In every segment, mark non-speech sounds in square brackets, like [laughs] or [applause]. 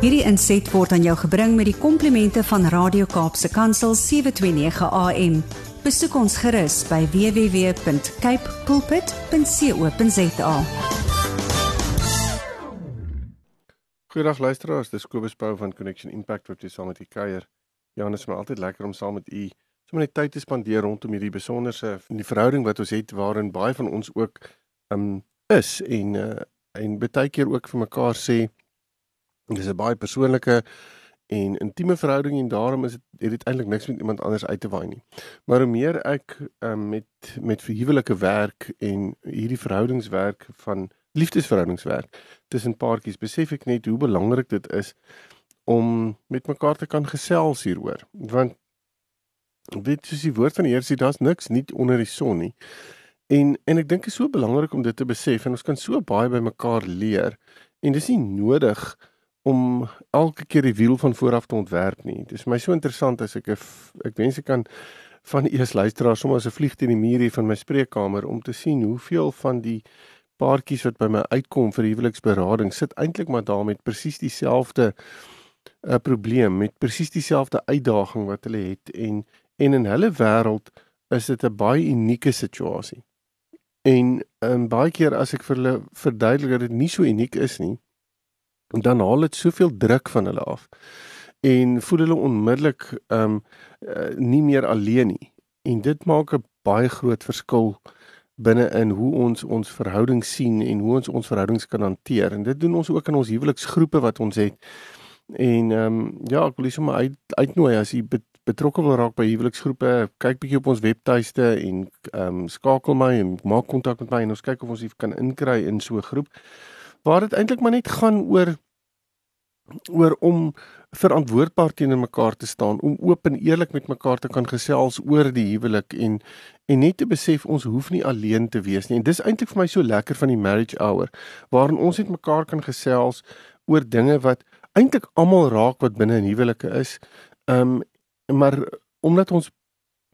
Hierdie inset word aan jou gebring met die komplimente van Radio Kaapse Kansel 729 AM. Besoek ons gerus by www.cape pulpit.co.za. Goeiedag luisteraars, dis Kobus Pau van Connection Impact wat weer saam met u kuier. Janus, maar altyd lekker om saam met u sommer net tyd te spandeer rondom hierdie besonderse in die verhouding wat ons het waarin baie van ons ook um is en uh, en baie keer ook vir mekaar sê dis 'n baie persoonlike en intieme verhouding en daarom is dit het dit eintlik niks met iemand anders uit te waai nie. Maar hoe meer ek um, met met verhuwelike werk en hierdie verhoudingswerk van liefdesverhoudingswerk tussen paartjies besef ek net hoe belangrik dit is om met mekaar te kan gesels hieroor. Want weet soos die woord van die Here sê daar's niks nie onder die son nie. En en ek dink dit is so belangrik om dit te besef en ons kan so baie by mekaar leer en dis nie nodig om elke keer die wiel van vooraf te ontwerp nie. Dit is my so interessant as ek ek wens ek kan van eers luisteraars sommer as 'n vlieg teen die muur hier van my spreekkamer om te sien hoeveel van die paartjies wat by my uitkom vir huweliksberading sit eintlik maar daar met presies dieselfde 'n uh, probleem met presies dieselfde uitdaging wat hulle het en en in hulle wêreld is dit 'n baie unieke situasie. En um, baie keer as ek vir hulle verduidelik dat dit nie so uniek is nie, dan haal dit soveel druk van hulle af en voel hulle onmiddellik ehm um, uh, nie meer alleen nie. En dit maak 'n baie groot verskil binne in hoe ons ons verhouding sien en hoe ons ons verhoudings kan hanteer. En dit doen ons ook in ons huweliksgroepe wat ons het. En ehm um, ja, ek wil sommer uit uitnooi as jy betrokke wil raak by huweliksgroepe, kyk bietjie op ons webtuiste en ehm um, skakel my en maak kontak met my en ons kyk of ons kan inkry in so 'n groep waar dit eintlik maar net gaan oor oor om verantwoordbaar teenoor mekaar te staan, om oop en eerlik met mekaar te kan gesels oor die huwelik en en net te besef ons hoef nie alleen te wees nie. En dis eintlik vir my so lekker van die marriage hour waarin ons net mekaar kan gesels oor dinge wat eintlik almal raak wat binne 'n huwelike is. Ehm um, maar omdat ons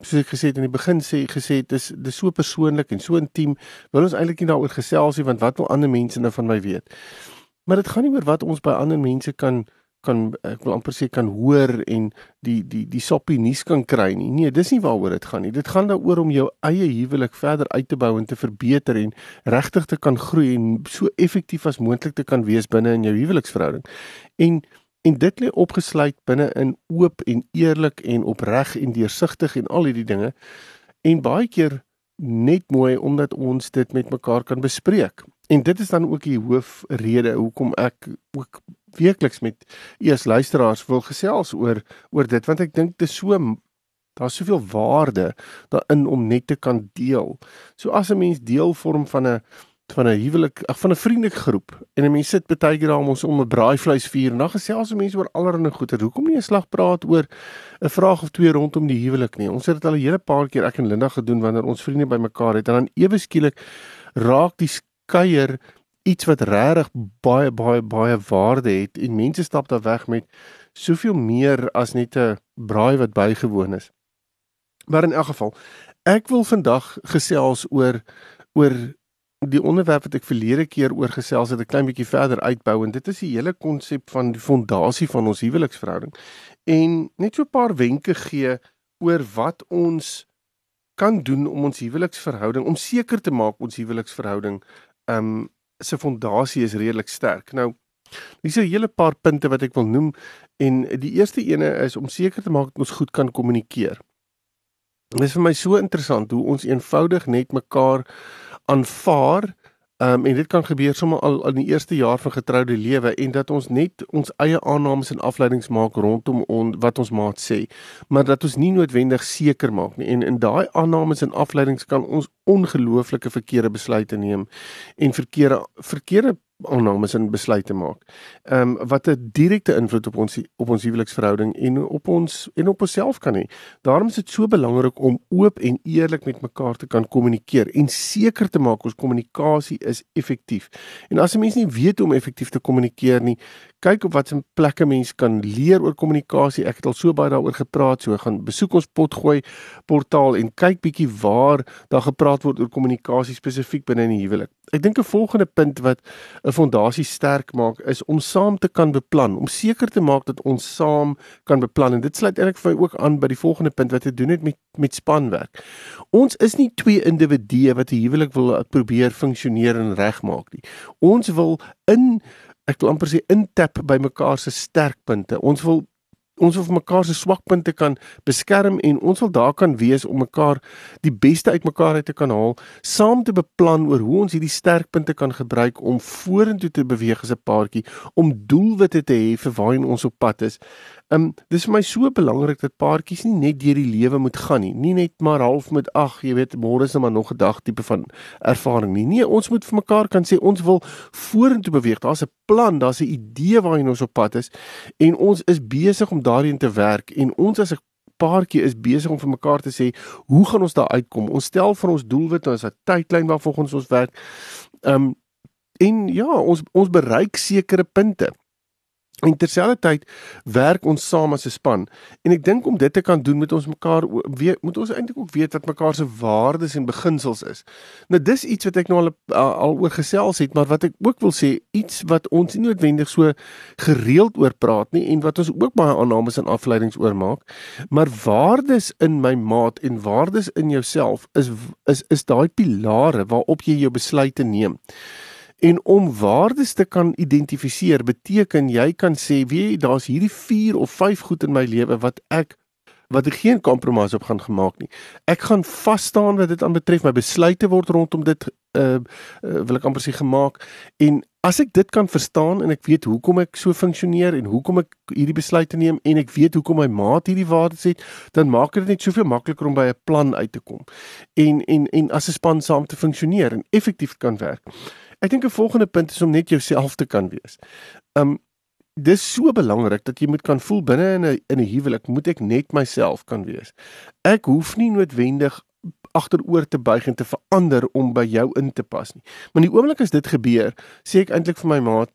soos ek gesê het in die begin sê gesê het dis dis so persoonlik en so intiem wil ons eintlik nie daaroor gesels nie want wat wil ander mense nou van my weet? Maar dit gaan nie oor wat ons by ander mense kan kan ek wil amper sê kan hoor en die die die soppie nuus kan kry nie. Nee dis nie waaroor dit gaan nie. Dit gaan daaroor om jou eie huwelik verder uit te bou en te verbeter en regtig te kan groei en so effektief as moontlik te kan wees binne in jou huweliksverhouding. En En dit lê opgesluit binne in oop en eerlik en opreg en deursigtig en al hierdie dinge. En baie keer net mooi omdat ons dit met mekaar kan bespreek. En dit is dan ook die hoofrede hoekom ek ook weekliks met eers luisteraars wil gesels oor oor dit want ek dink dit is so daar's soveel waarde daarin om net te kan deel. So as 'n mens deel vorm van 'n van 'n huwelik, ag van 'n vriendegroep en 'n mens sit baie keer daar om ons om 'n braaivleisvuur en dan gesels mense oor allerlei goeie. Hoekom nie 'n slag praat oor 'n vraag of twee rondom die huwelik nie? Ons het dit al 'n hele paar keer ek en Linda gedoen wanneer ons vriende bymekaar het en dan ewe skielik raak die skeier iets wat regtig baie baie baie waarde het en mense stap daar weg met soveel meer as net 'n braai wat bygewoon is. Maar in elk geval, ek wil vandag gesels oor oor die onderwerp wat ek verlede keer oor gesels het 'n klein bietjie verder uitbou en dit is die hele konsep van die fondasie van ons huweliksverhouding en net so 'n paar wenke gee oor wat ons kan doen om ons huweliksverhouding om seker te maak ons huweliksverhouding um se fondasie is redelik sterk. Nou Dis 'n hele paar punte wat ek wil noem en die eerste ene is om seker te maak dat ons goed kan kommunikeer. Dit is vir my so interessant hoe ons eenvoudig net mekaar aanvaar um, en dit kan gebeur sommer al in die eerste jaar van getroude lewe en dat ons net ons eie aannames en afleidings maak rondom on, wat ons maat sê maar dat ons nie noodwendig seker maak nie. En in daai aannames en afleidings kan ons ongelooflike verkeerde besluite neem en verkeerde verkeerde aannames en besluite maak. Ehm um, wat 'n direkte invloed op ons op ons huweliksverhouding en op ons en op onsself kan hê. Daarom is dit so belangrik om oop en eerlik met mekaar te kan kommunikeer en seker te maak ons kommunikasie is effektief. En as 'n mens nie weet hoe om effektief te kommunikeer nie, kyk op watter plekke mens kan leer oor kommunikasie. Ek het al so baie daaroor gepraat, so gaan besoek ons potgooi portaal en kyk bietjie waar daar gepraat word oor kommunikasie spesifiek binne in die huwelik. Ek dink 'n volgende punt wat 'n fondasie sterk maak is om saam te kan beplan, om seker te maak dat ons saam kan beplan en dit sluit eintlik vir my ook aan by die volgende punt wat te doen het met met spanwerk. Ons is nie twee individue wat 'n huwelik wil probeer funksioneer en regmaak nie. Ons wil in ek wil amper sê intap by mekaar se sterkpunte. Ons wil ons wil mekaar se swakpunte kan beskerm en ons wil daar kan wees om mekaar die beste uit mekaar uit te kan haal, saam te beplan oor hoe ons hierdie sterkpunte kan gebruik om vorentoe te beweeg as 'n paartjie, om doelwitte te hê vir waarheen ons op pad is. Um dis vir my so belangrik dat paartjies nie net deur die lewe moet gaan nie, nie net maar half met ag, jy weet, môre is net maar nog 'n dag tipe van ervaring nie. Nee, ons moet vir mekaar kan sê ons wil vorentoe beweeg. Daar's 'n plan, daar's 'n idee waarheen ons op pad is en ons is besig om daarin te werk en ons as 'n paartjie is besig om vir mekaar te sê hoe gaan ons daar uitkom? Ons stel vir ons doelwit, ons het 'n tydlyn waarvolgens ons werk. Um en ja, ons ons bereik sekere punte. En terselfdertyd werk ons saam as 'n span. En ek dink om dit te kan doen met ons mekaar weet moet ons eintlik ook weet wat mekaar se waardes en beginsels is. Nou dis iets wat ek nou al al oor gesels het, maar wat ek ook wil sê, iets wat ons nie noodwendig so gereeld oor praat nie en wat ons ook baie aannames en afleidings oor maak, maar waardes in my maat en waardes in jouself is is is daai pilare waarop jy jou besluite neem. En om waardes te kan identifiseer beteken jy kan sê, weet daar's hierdie 4 of 5 goed in my lewe wat ek wat ek geen kompromis op gaan gemaak nie. Ek gaan vas staan wat dit aan betref, my besluite word rondom dit uh, uh wil ek amper sê gemaak en as ek dit kan verstaan en ek weet hoekom ek so funksioneer en hoekom ek hierdie besluite neem en ek weet hoekom my maat hierdie waardes het, dan maak dit net soveel makliker om by 'n plan uit te kom. En en en as 'n span saam te funksioneer en effektief kan werk. Ek dink 'n volgende punt is om net jouself te kan wees. Um dis so belangrik dat jy moet kan voel binne in 'n in 'n huwelik moet ek net myself kan wees. Ek hoef nie noodwendig agteroor te buig en te verander om by jou in te pas nie. Maar die oomblik as dit gebeur, sê ek eintlik vir my maat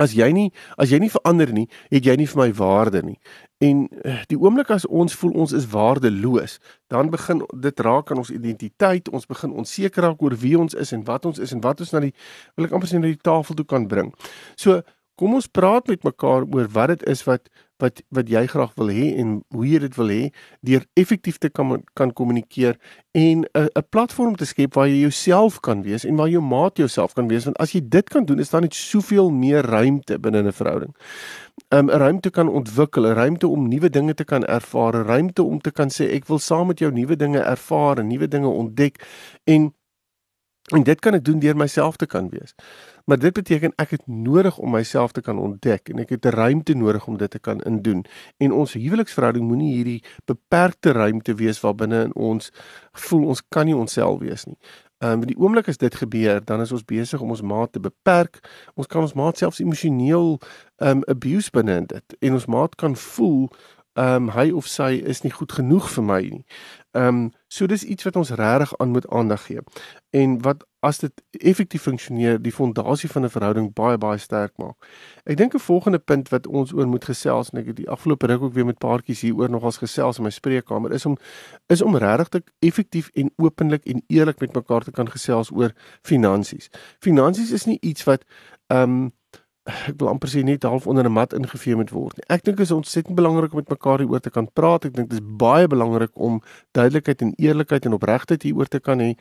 as jy nie as jy nie verander nie, het jy nie vir my waarde nie. En eh, die oomblik as ons voel ons is waardeloos, dan begin dit raak aan ons identiteit, ons begin onseker raak oor wie ons is en wat ons is en wat ons na die wil ek amper sê na die tafel toe kan bring. So kom ons praat met mekaar oor wat dit is wat wat wat jy graag wil hê en hoe jy dit wil hê deur effektief te kan kan kommunikeer en 'n 'n platform te skep waar jy jouself kan wees en waar jou maat jouself kan wees want as jy dit kan doen is daar net soveel meer ruimte binne 'n verhouding. Um, 'n um, ruimte kan ontwikkel, 'n ruimte om nuwe dinge te kan ervaar, 'n ruimte om te kan sê ek wil saam met jou nuwe dinge ervaar en nuwe dinge ontdek en En dit kan ek doen deur myself te kan wees. Maar dit beteken ek het nodig om myself te kan ontdek en ek het 'n ruimte nodig om dit te kan indoen. En ons huweliksverhouding moenie hierdie beperkte ruimte wees waarbinne ons voel ons kan nie onsself wees nie. Ehm um, die oomblik as dit gebeur, dan is ons besig om ons maat te beperk. Ons kan ons maat selfs emosioneel ehm um, abuse binne in dit. En ons maat kan voel ehm um, hy of sy is nie goed genoeg vir my nie. Ehm um, so dis iets wat ons regtig aan moet aandag gee. En wat as dit effektief funksioneer, die fondasie van 'n verhouding baie baie sterk maak. Ek dink 'n volgende punt wat ons oor moet gesels en ek het die afgelope ruk ook weer met paartjies hieroor nogals gesels in my spreekkamer is om is om regtig effektief en openlik en eerlik met mekaar te kan gesels oor finansies. Finansies is nie iets wat ehm um, ek [sighs] wil amper sê net half onder 'n mat ingevee moet word nie. Ek dink dit is ontsettend belangrik om met mekaar hieroor te kan praat. Ek dink dit is baie belangrik om duidelikheid en eerlikheid en opregtheid hieroor te kan hê.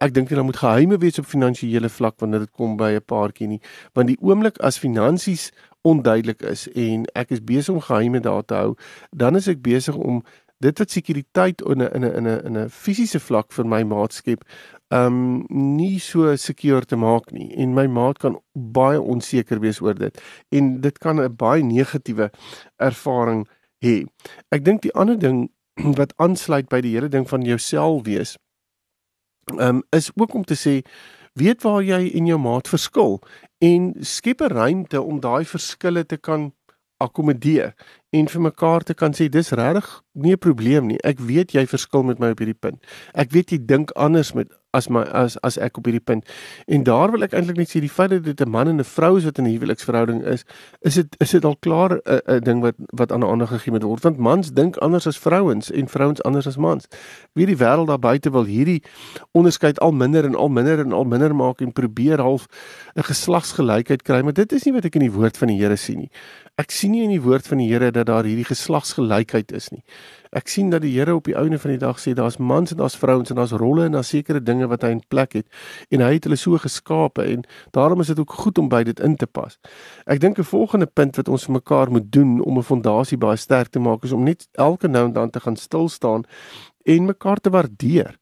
Ek dink nie daar moet geheime wees op finansiële vlak wanneer dit kom by 'n paartjie nie, want die oomblik as finansies onduidelik is en ek is besig om geheime daar te hou, dan is ek besig om dit wat sekuriteit in 'n in 'n in 'n in 'n fisiese vlak vir my maatskap um nie so seker te maak nie en my maat kan baie onseker wees oor dit en dit kan 'n baie negatiewe ervaring hê. Ek dink die ander ding [clears throat] wat aansluit by die hele ding van jouself wees um is ook om te sê weet waar jy en jou maat verskil en skep 'n ruimte om daai verskille te kan akkommodeer en vir mekaar te kan sê dis regtig nie 'n probleem nie. Ek weet jy verskil met my op hierdie punt. Ek weet jy dink anders met as my as as ek op hierdie punt. En daar wil ek eintlik net sê die feit dat dit 'n man en 'n vrou is wat in 'n huweliksverhouding is, is dit is dit al klaar 'n 'n ding wat wat aan 'n ander gegee moet word. Want mans dink anders as vrouens en vrouens anders as mans. Wie die wêreld daar buite wil hierdie onderskeid al minder en al minder en al minder maak en probeer half 'n geslagsgelykheid kry, maar dit is nie wat ek in die woord van die Here sien nie. Ek sien nie in die woord van die Here dat daar hierdie geslagsgelykheid is nie. Ek sien dat die Here op die einde van die dag sê daar's mans en daar's vrouens en daar's rolle en daar's sekere dinge wat hy in plek het en hy het hulle so geskape en daarom is dit ook goed om by dit in te pas. Ek dink 'n volgende punt wat ons vir mekaar moet doen om 'n fondasie baie sterk te maak is om net elke nou en dan te gaan stil staan en mekaar te waardeer.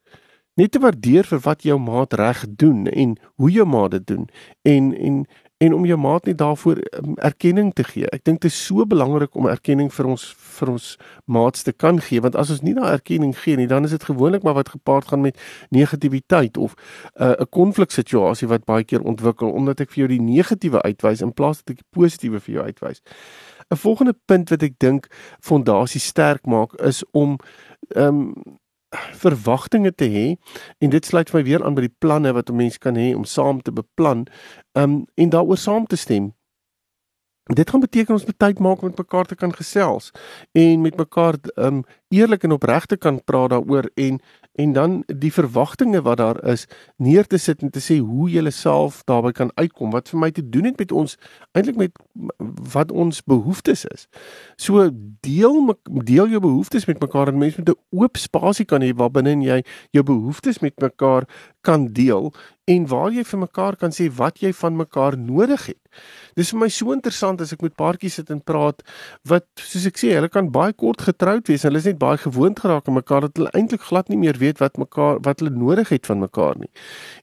Net te waardeer vir wat jou maat reg doen en hoe jou maat dit doen en en en om jou maat net daarvoor um, erkenning te gee. Ek dink dit is so belangrik om erkenning vir ons vir ons maats te kan gee want as ons nie daai erkenning gee nie, dan is dit gewoonlik maar wat gepaard gaan met negativiteit of uh, 'n uh, konfliksituasie wat baie keer ontwikkel omdat ek vir jou die negatiewe uitwys in plaas dat ek die positiewe vir jou uitwys. 'n Volgende punt wat ek dink fondasie sterk maak is om ehm um, verwagtinge te hê en dit sluit vir my weer aan by die planne wat 'n mens kan hê om saam te beplan um, en daaroor saam te stem. Dit gaan beteken ons moet tyd maak om met mekaar te kan gesels en met mekaar um eerlik en opreg te kan praat daaroor en en dan die verwagtinge wat daar is neer te sit en te sê hoe jy self daarby kan uitkom wat vir my te doen het met ons eintlik met wat ons behoeftes is. So deel deel jou behoeftes met mekaar en mense met 'n oop spasie kan hê waarbinne jy jou behoeftes met mekaar kan deel en waar jy vir mekaar kan sê wat jy van mekaar nodig het. Dis vir my so interessant as ek met paartjies sit en praat wat soos ek sê, hulle kan baie kort getroud wees en hulle is net baie gewoond geraak aan mekaar dat hulle eintlik glad nie meer weet wat mekaar wat hulle nodig het van mekaar nie.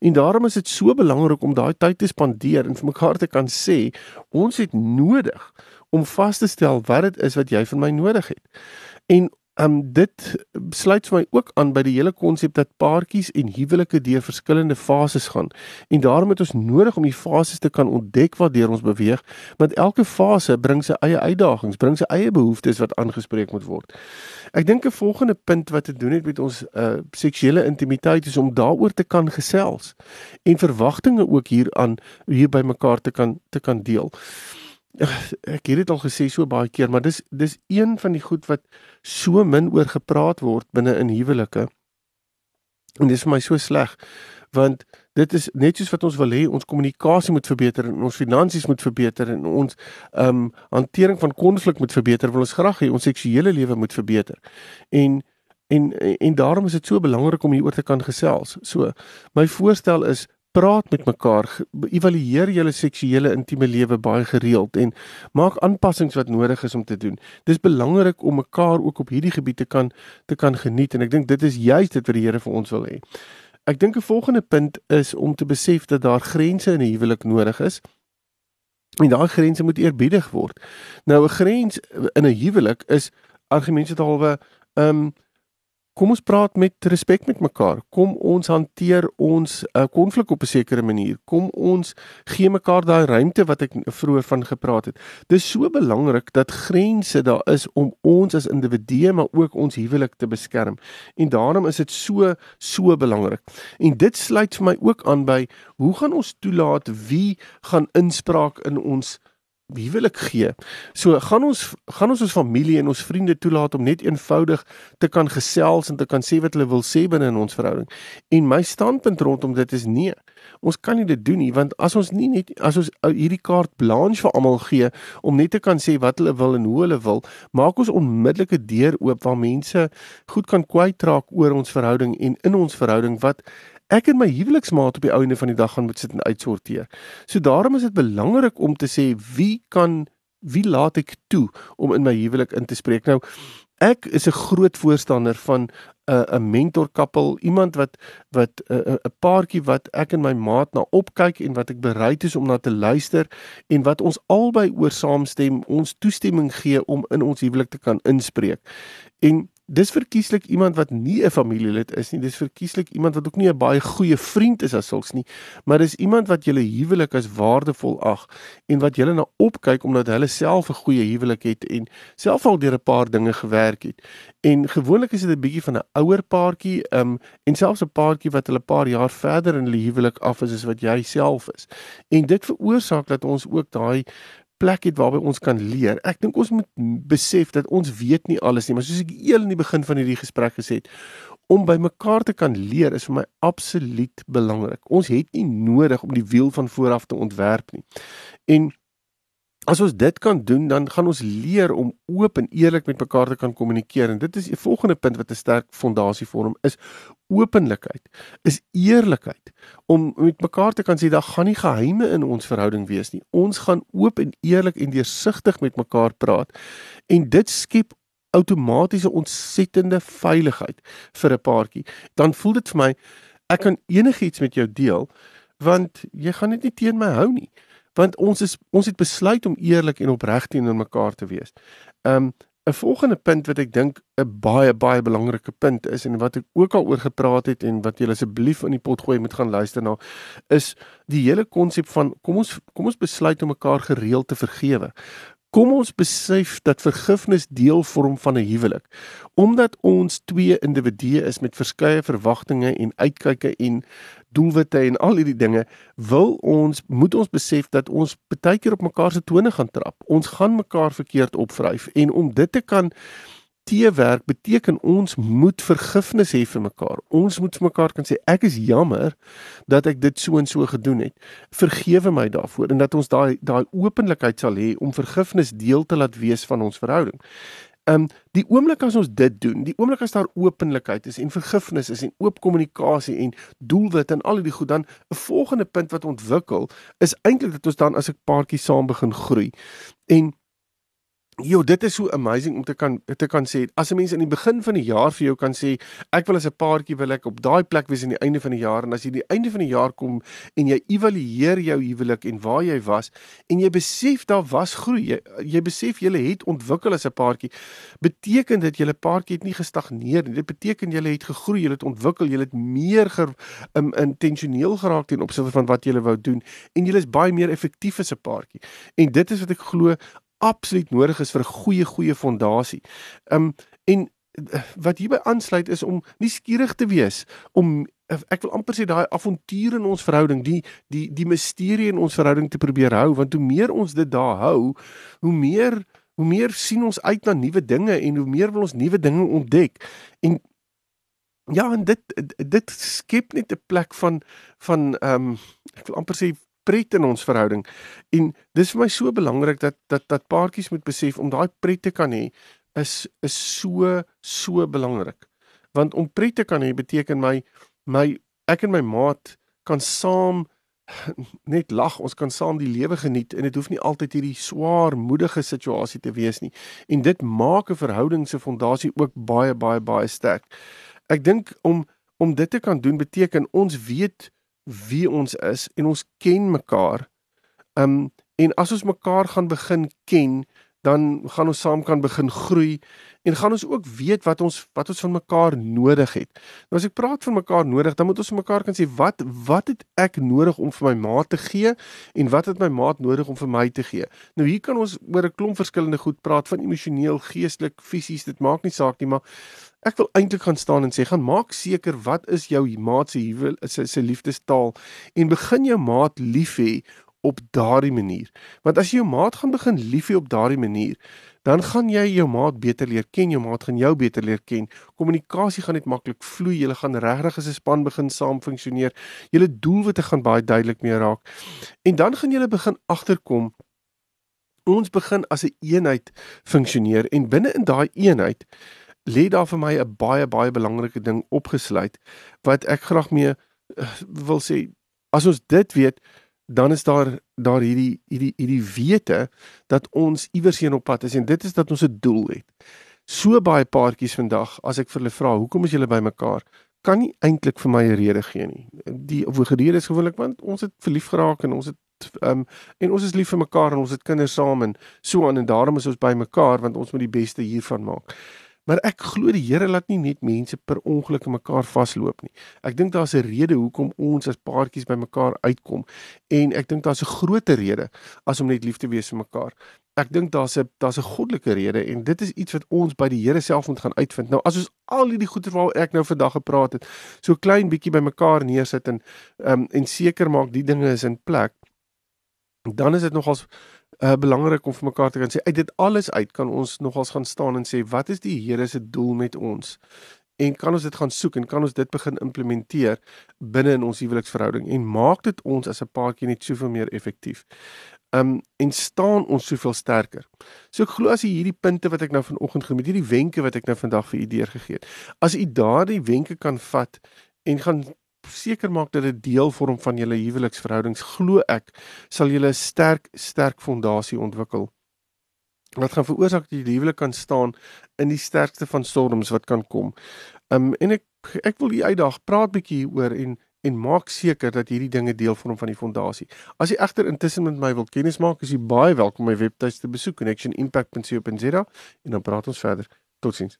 En daarom is dit so belangrik om daai tyd te spandeer en vir mekaar te kan sê ons het nodig om vas te stel wat dit is wat jy van my nodig het. En Um dit sluit vir my ook aan by die hele konsep dat paartjies en huwelike deur verskillende fases gaan. En daarom het ons nodig om die fases te kan ontdek waardeur ons beweeg, want elke fase bring sy eie uitdagings, bring sy eie behoeftes wat aangespreek moet word. Ek dink 'n volgende punt wat te doen het met ons uh seksuele intimiteit is om daaroor te kan gesels en verwagtinge ook hieraan hier by mekaar te kan te kan deel ek het dit al gesê so baie keer, maar dis dis een van die goed wat so min oor gepraat word binne in huwelike. En dis vir my so sleg want dit is net soos wat ons wil hê ons kommunikasie moet verbeter en ons finansies moet verbeter en ons ehm um, hantering van konflik moet verbeter wil ons graag hê ons seksuele lewe moet verbeter. En en en daarom is dit so belangrik om hieroor te kan gesels. So my voorstel is praat met mekaar, evalueer julle seksuele intieme lewe baie gereeld en maak aanpassings wat nodig is om te doen. Dis belangrik om mekaar ook op hierdie gebied te kan te kan geniet en ek dink dit is juist dit wat die Here vir ons wil hê. Ek dink 'n volgende punt is om te besef dat daar grense in 'n huwelik nodig is. En daai grense moet eerbiedig word. Nou 'n grens in 'n huwelik is argumentshalwe ehm um, kom ons praat met respek met mekaar. Kom ons hanteer ons uh, konflik op 'n sekere manier. Kom ons gee mekaar daai ruimte wat ek vroeër van gepraat het. Dis so belangrik dat grense daar is om ons as individue maar ook ons huwelik te beskerm. En daarom is dit so so belangrik. En dit sluit vir my ook aan by hoe gaan ons toelaat wie gaan inspraak in ons ek gee? So gaan ons gaan ons ons familie en ons vriende toelaat om net eenvoudig te kan gesels en te kan sê wat hulle wil sê binne in ons verhouding. En my standpunt rondom dit is nee. Ons kan nie dit doen nie want as ons nie net as ons hierdie kaart blanche vir almal gee om net te kan sê wat hulle wil en hoe hulle wil, maak ons onmiddellike deur oop waar mense goed kan kwytraak oor ons verhouding en in ons verhouding wat ek en my huweliksmaat op die einde van die dag gaan moet sit en uitsorteer. So daarom is dit belangrik om te sê wie kan wie laat ek toe om in my huwelik in te spreek. Nou ek is 'n groot voorstander van 'n uh, 'n mentorkappel, iemand wat wat 'n uh, 'n paartjie wat ek en my maat na opkyk en wat ek bereid is om na te luister en wat ons albei oor saamstem, ons toestemming gee om in ons huwelik te kan inspreek. En dis verkieslik iemand wat nie 'n familielid is nie. Dis verkieslik iemand wat ook nie 'n baie goeie vriend is as sulks nie, maar dis iemand wat julle huwelik as waardevol ag en wat julle na opkyk omdat hulle self 'n goeie huwelik het en self al deur 'n paar dinge gewerk het. En gewoonlik is dit 'n bietjie van 'n ouer paartjie, um en selfs 'n paartjie wat hulle 'n paar jaar verder in hulle huwelik af is as wat jy self is. En dit veroorsaak dat ons ook daai plek het waarby ons kan leer. Ek dink ons moet besef dat ons weet nie alles nie, maar soos ek eel in die begin van hierdie gesprek gesê het, om by mekaar te kan leer is vir my absoluut belangrik. Ons het nie nodig om die wiel van vooraf te ontwerp nie. En as ons dit kan doen, dan gaan ons leer om oop en eerlik met mekaar te kan kommunikeer. En dit is die volgende punt wat 'n sterk fondasie vorm, is openlikheid, is eerlikheid. Om met mekaar te kan sê daar gaan nie geheime in ons verhouding wees nie. Ons gaan oop en eerlik en deursigtig met mekaar praat. En dit skep outomatiese ontsettende veiligheid vir 'n paartjie. Dan voel dit vir my ek kan enigiets met jou deel want jy gaan dit nie teen my hou nie want ons is ons het besluit om eerlik en opreg teenoor mekaar te wees. Um 'n volgende punt wat ek dink 'n baie baie belangrike punt is en wat ek ook al oor gepraat het en wat julle asseblief in die pot gooi moet gaan luister na is die hele konsep van kom ons kom ons besluit om mekaar gereeld te vergewe. Kom ons besef dat vergifnis deel vorm van 'n huwelik. Omdat ons twee individue is met verskeie verwagtinge en uitkyke en doelwitte en al hierdie dinge, wil ons moet ons besef dat ons baie keer op mekaar se tone gaan trap. Ons gaan mekaar verkeerd opvryf en om dit te kan teewerk beteken ons moet vergifnis hê vir mekaar. Ons moet vir mekaar kan sê ek is jammer dat ek dit so en so gedoen het. Vergewe my daarvoor en dat ons daai daai openlikheid sal hê om vergifnis deel te laat wees van ons verhouding. Ehm um, die oomblik as ons dit doen, die oomblik as daar openlikheid is en vergifnis is en oop kommunikasie en doelwit en al die goed dan 'n volgende punt wat ontwikkel is eintlik dat ons dan as 'n paartjie saam begin groei. En Jo, dit is so amazing om te kan te kan sê. As 'n mens in die begin van die jaar vir jou kan sê, ek wil as 'n paartjie wil ek op daai plek wees aan die einde van die jaar en as jy die einde van die jaar kom en jy evalueer jou huwelik en waar jy was en jy besef daar was groei, jy, jy besef jy het ontwikkel as 'n paartjie, beteken dit julle paartjie het nie gestagneer nie. Dit beteken julle het gegroei, julle het ontwikkel, julle het meer ger, um, intentioneel geraak ten opsigte van wat julle wou doen en julle is baie meer effektief as 'n paartjie. En dit is wat ek glo absoluut nodig is vir 'n goeie goeie fondasie. Um en eh, wat hierby aansluit is om nie skieurig te wees om eh, ek wil amper sê daai avontuur in ons verhouding, die die die misterie in ons verhouding te probeer hou want hoe meer ons dit daar hou, hoe meer hoe meer sien ons uit na nuwe dinge en hoe meer wil ons nuwe dinge ontdek. En ja, en dit dit skep net 'n plek van van ehm um, ek wil amper sê pret in ons verhouding. En dis vir my so belangrik dat dat dat paartjies moet besef om daai pret te kan hê is is so so belangrik. Want om pret te kan hê beteken my my ek en my maat kan saam [laughs] net lag, ons kan saam die lewe geniet en dit hoef nie altyd hierdie swaar moedige situasie te wees nie. En dit maak 'n verhouding se fondasie ook baie baie baie sterk. Ek dink om om dit te kan doen beteken ons weet wie ons is en ons ken mekaar. Um en as ons mekaar gaan begin ken, dan gaan ons saam kan begin groei en gaan ons ook weet wat ons wat ons van mekaar nodig het. Nou as ek praat van mekaar nodig, dan moet ons mekaar kan sê wat wat het ek nodig om vir my maat te gee en wat het my maat nodig om vir my te gee. Nou hier kan ons oor 'n klomp verskillende goed praat van emosioneel, geestelik, fisies, dit maak nie saak nie, maar Ek wil eintlik gaan staan en sê gaan maak seker wat is jou maat se huwel is sy liefdestaal en begin jou maat lief hê op daardie manier. Want as jy jou maat gaan begin lief hê op daardie manier, dan gaan jy jou maat beter leer ken, jou maat gaan jou beter leer ken. Kommunikasie gaan net maklik vloei. Julle gaan regtig as 'n span begin saam funksioneer. Julle doelwitte gaan baie duidelik meer raak. En dan gaan julle begin agterkom ons begin as 'n een eenheid funksioneer en binne in daai eenheid lê daar vir my 'n baie baie belangrike ding opgesluit wat ek graag mee uh, wil sê as ons dit weet dan is daar daar hierdie hierdie hierdie wete dat ons iewers heen op pad is en dit is dat ons 'n doel het. So baie paartjies vandag as ek vir hulle vra hoekom is julle bymekaar kan nie eintlik vir my 'n rede gee nie. Die woorde is gewoonlik want ons het verlief geraak en ons het um, en ons is lief vir mekaar en ons het kinders saam en so aan en daarom is ons bymekaar want ons moet die beste hiervan maak. Maar ek glo die Here laat nie net mense per ongeluk in mekaar vasloop nie. Ek dink daar's 'n rede hoekom ons as paartjies by mekaar uitkom en ek dink daar's 'n groter rede as om net lief te wees vir mekaar. Ek dink daar's 'n daar's 'n goddelike rede en dit is iets wat ons by die Here self moet gaan uitvind. Nou as ons al hierdie goeie waaroor ek nou vandag gepraat het, so klein bietjie by mekaar neersit en um, en seker maak die dinge is in plek, dan is dit nogals uh, belangrik om vir mekaar te kan sê uit dit alles uit kan ons nogals gaan staan en sê wat is die Here se doel met ons? En kan ons dit gaan soek en kan ons dit begin implementeer binne in ons huweliksverhouding en maak dit ons as 'n paartjie net soveel meer effektief. Um en staan ons soveel sterker. So ek glo as jy hierdie punte wat ek nou vanoggend genoem het, hierdie wenke wat ek nou vandag vir u deurgegee het, as u daardie wenke kan vat en gaan seker maak dat dit deel vorm van julle huweliksverhoudings, glo ek sal julle 'n sterk sterk fondasie ontwikkel. Wat gaan veroorsaak dat die huwelik kan staan in die sterkste van storms wat kan kom. Um en ek ek wil u uitdaag, praat bietjie hieroor en en maak seker dat hierdie dinge deel vorm van die fondasie. As jy egter intussen met my wil kennis maak, is jy baie welkom my webtuiste besoek connectionimpact.co.za en dan praat ons verder. Totsiens.